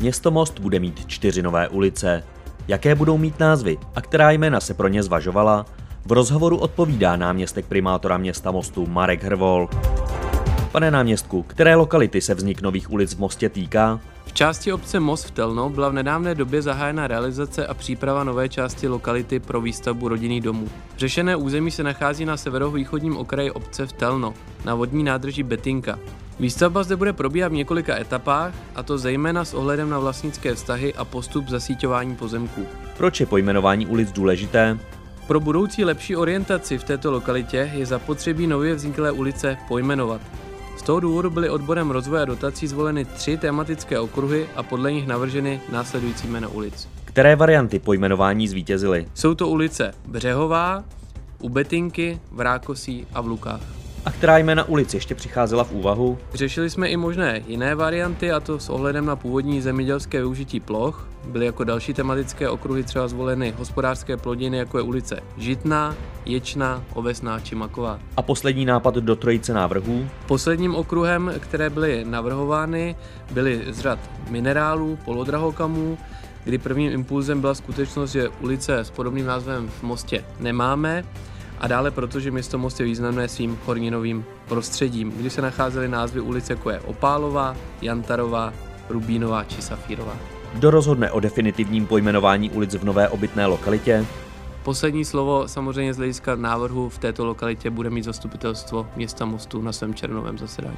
Město Most bude mít čtyři nové ulice. Jaké budou mít názvy a která jména se pro ně zvažovala, v rozhovoru odpovídá náměstek primátora města Mostu Marek Hrvol. Pane náměstku, které lokality se vznik nových ulic v Mostě týká? V části obce Most v Telno byla v nedávné době zahájena realizace a příprava nové části lokality pro výstavbu rodinných domů. Řešené území se nachází na severovýchodním okraji obce v Telno, na vodní nádrži Betinka. Výstavba zde bude probíhat v několika etapách, a to zejména s ohledem na vlastnické vztahy a postup zasíťování pozemků. Proč je pojmenování ulic důležité? Pro budoucí lepší orientaci v této lokalitě je zapotřebí nově vzniklé ulice pojmenovat. Z toho důvodu byly odborem rozvoje a dotací zvoleny tři tematické okruhy a podle nich navrženy následující jména ulic. Které varianty pojmenování zvítězily? Jsou to ulice Břehová, u Betinky, v Rákosí a v Lukách. A která jména ulic ještě přicházela v úvahu? Řešili jsme i možné jiné varianty, a to s ohledem na původní zemědělské využití ploch. Byly jako další tematické okruhy třeba zvoleny hospodářské plodiny, jako je ulice Žitná, Ječná, Ovesná či Maková. A poslední nápad do trojice návrhů? Posledním okruhem, které byly navrhovány, byly z řad minerálů, polodrahokamů, kdy prvním impulzem byla skutečnost, že ulice s podobným názvem v Mostě nemáme, a dále protože město Most je významné svým horninovým prostředím, kdy se nacházely názvy ulic jako je Opálová, Jantarová, Rubínová či Safírová. Kdo rozhodne o definitivním pojmenování ulic v nové obytné lokalitě? Poslední slovo samozřejmě z hlediska návrhu v této lokalitě bude mít zastupitelstvo města Mostu na svém černovém zasedání.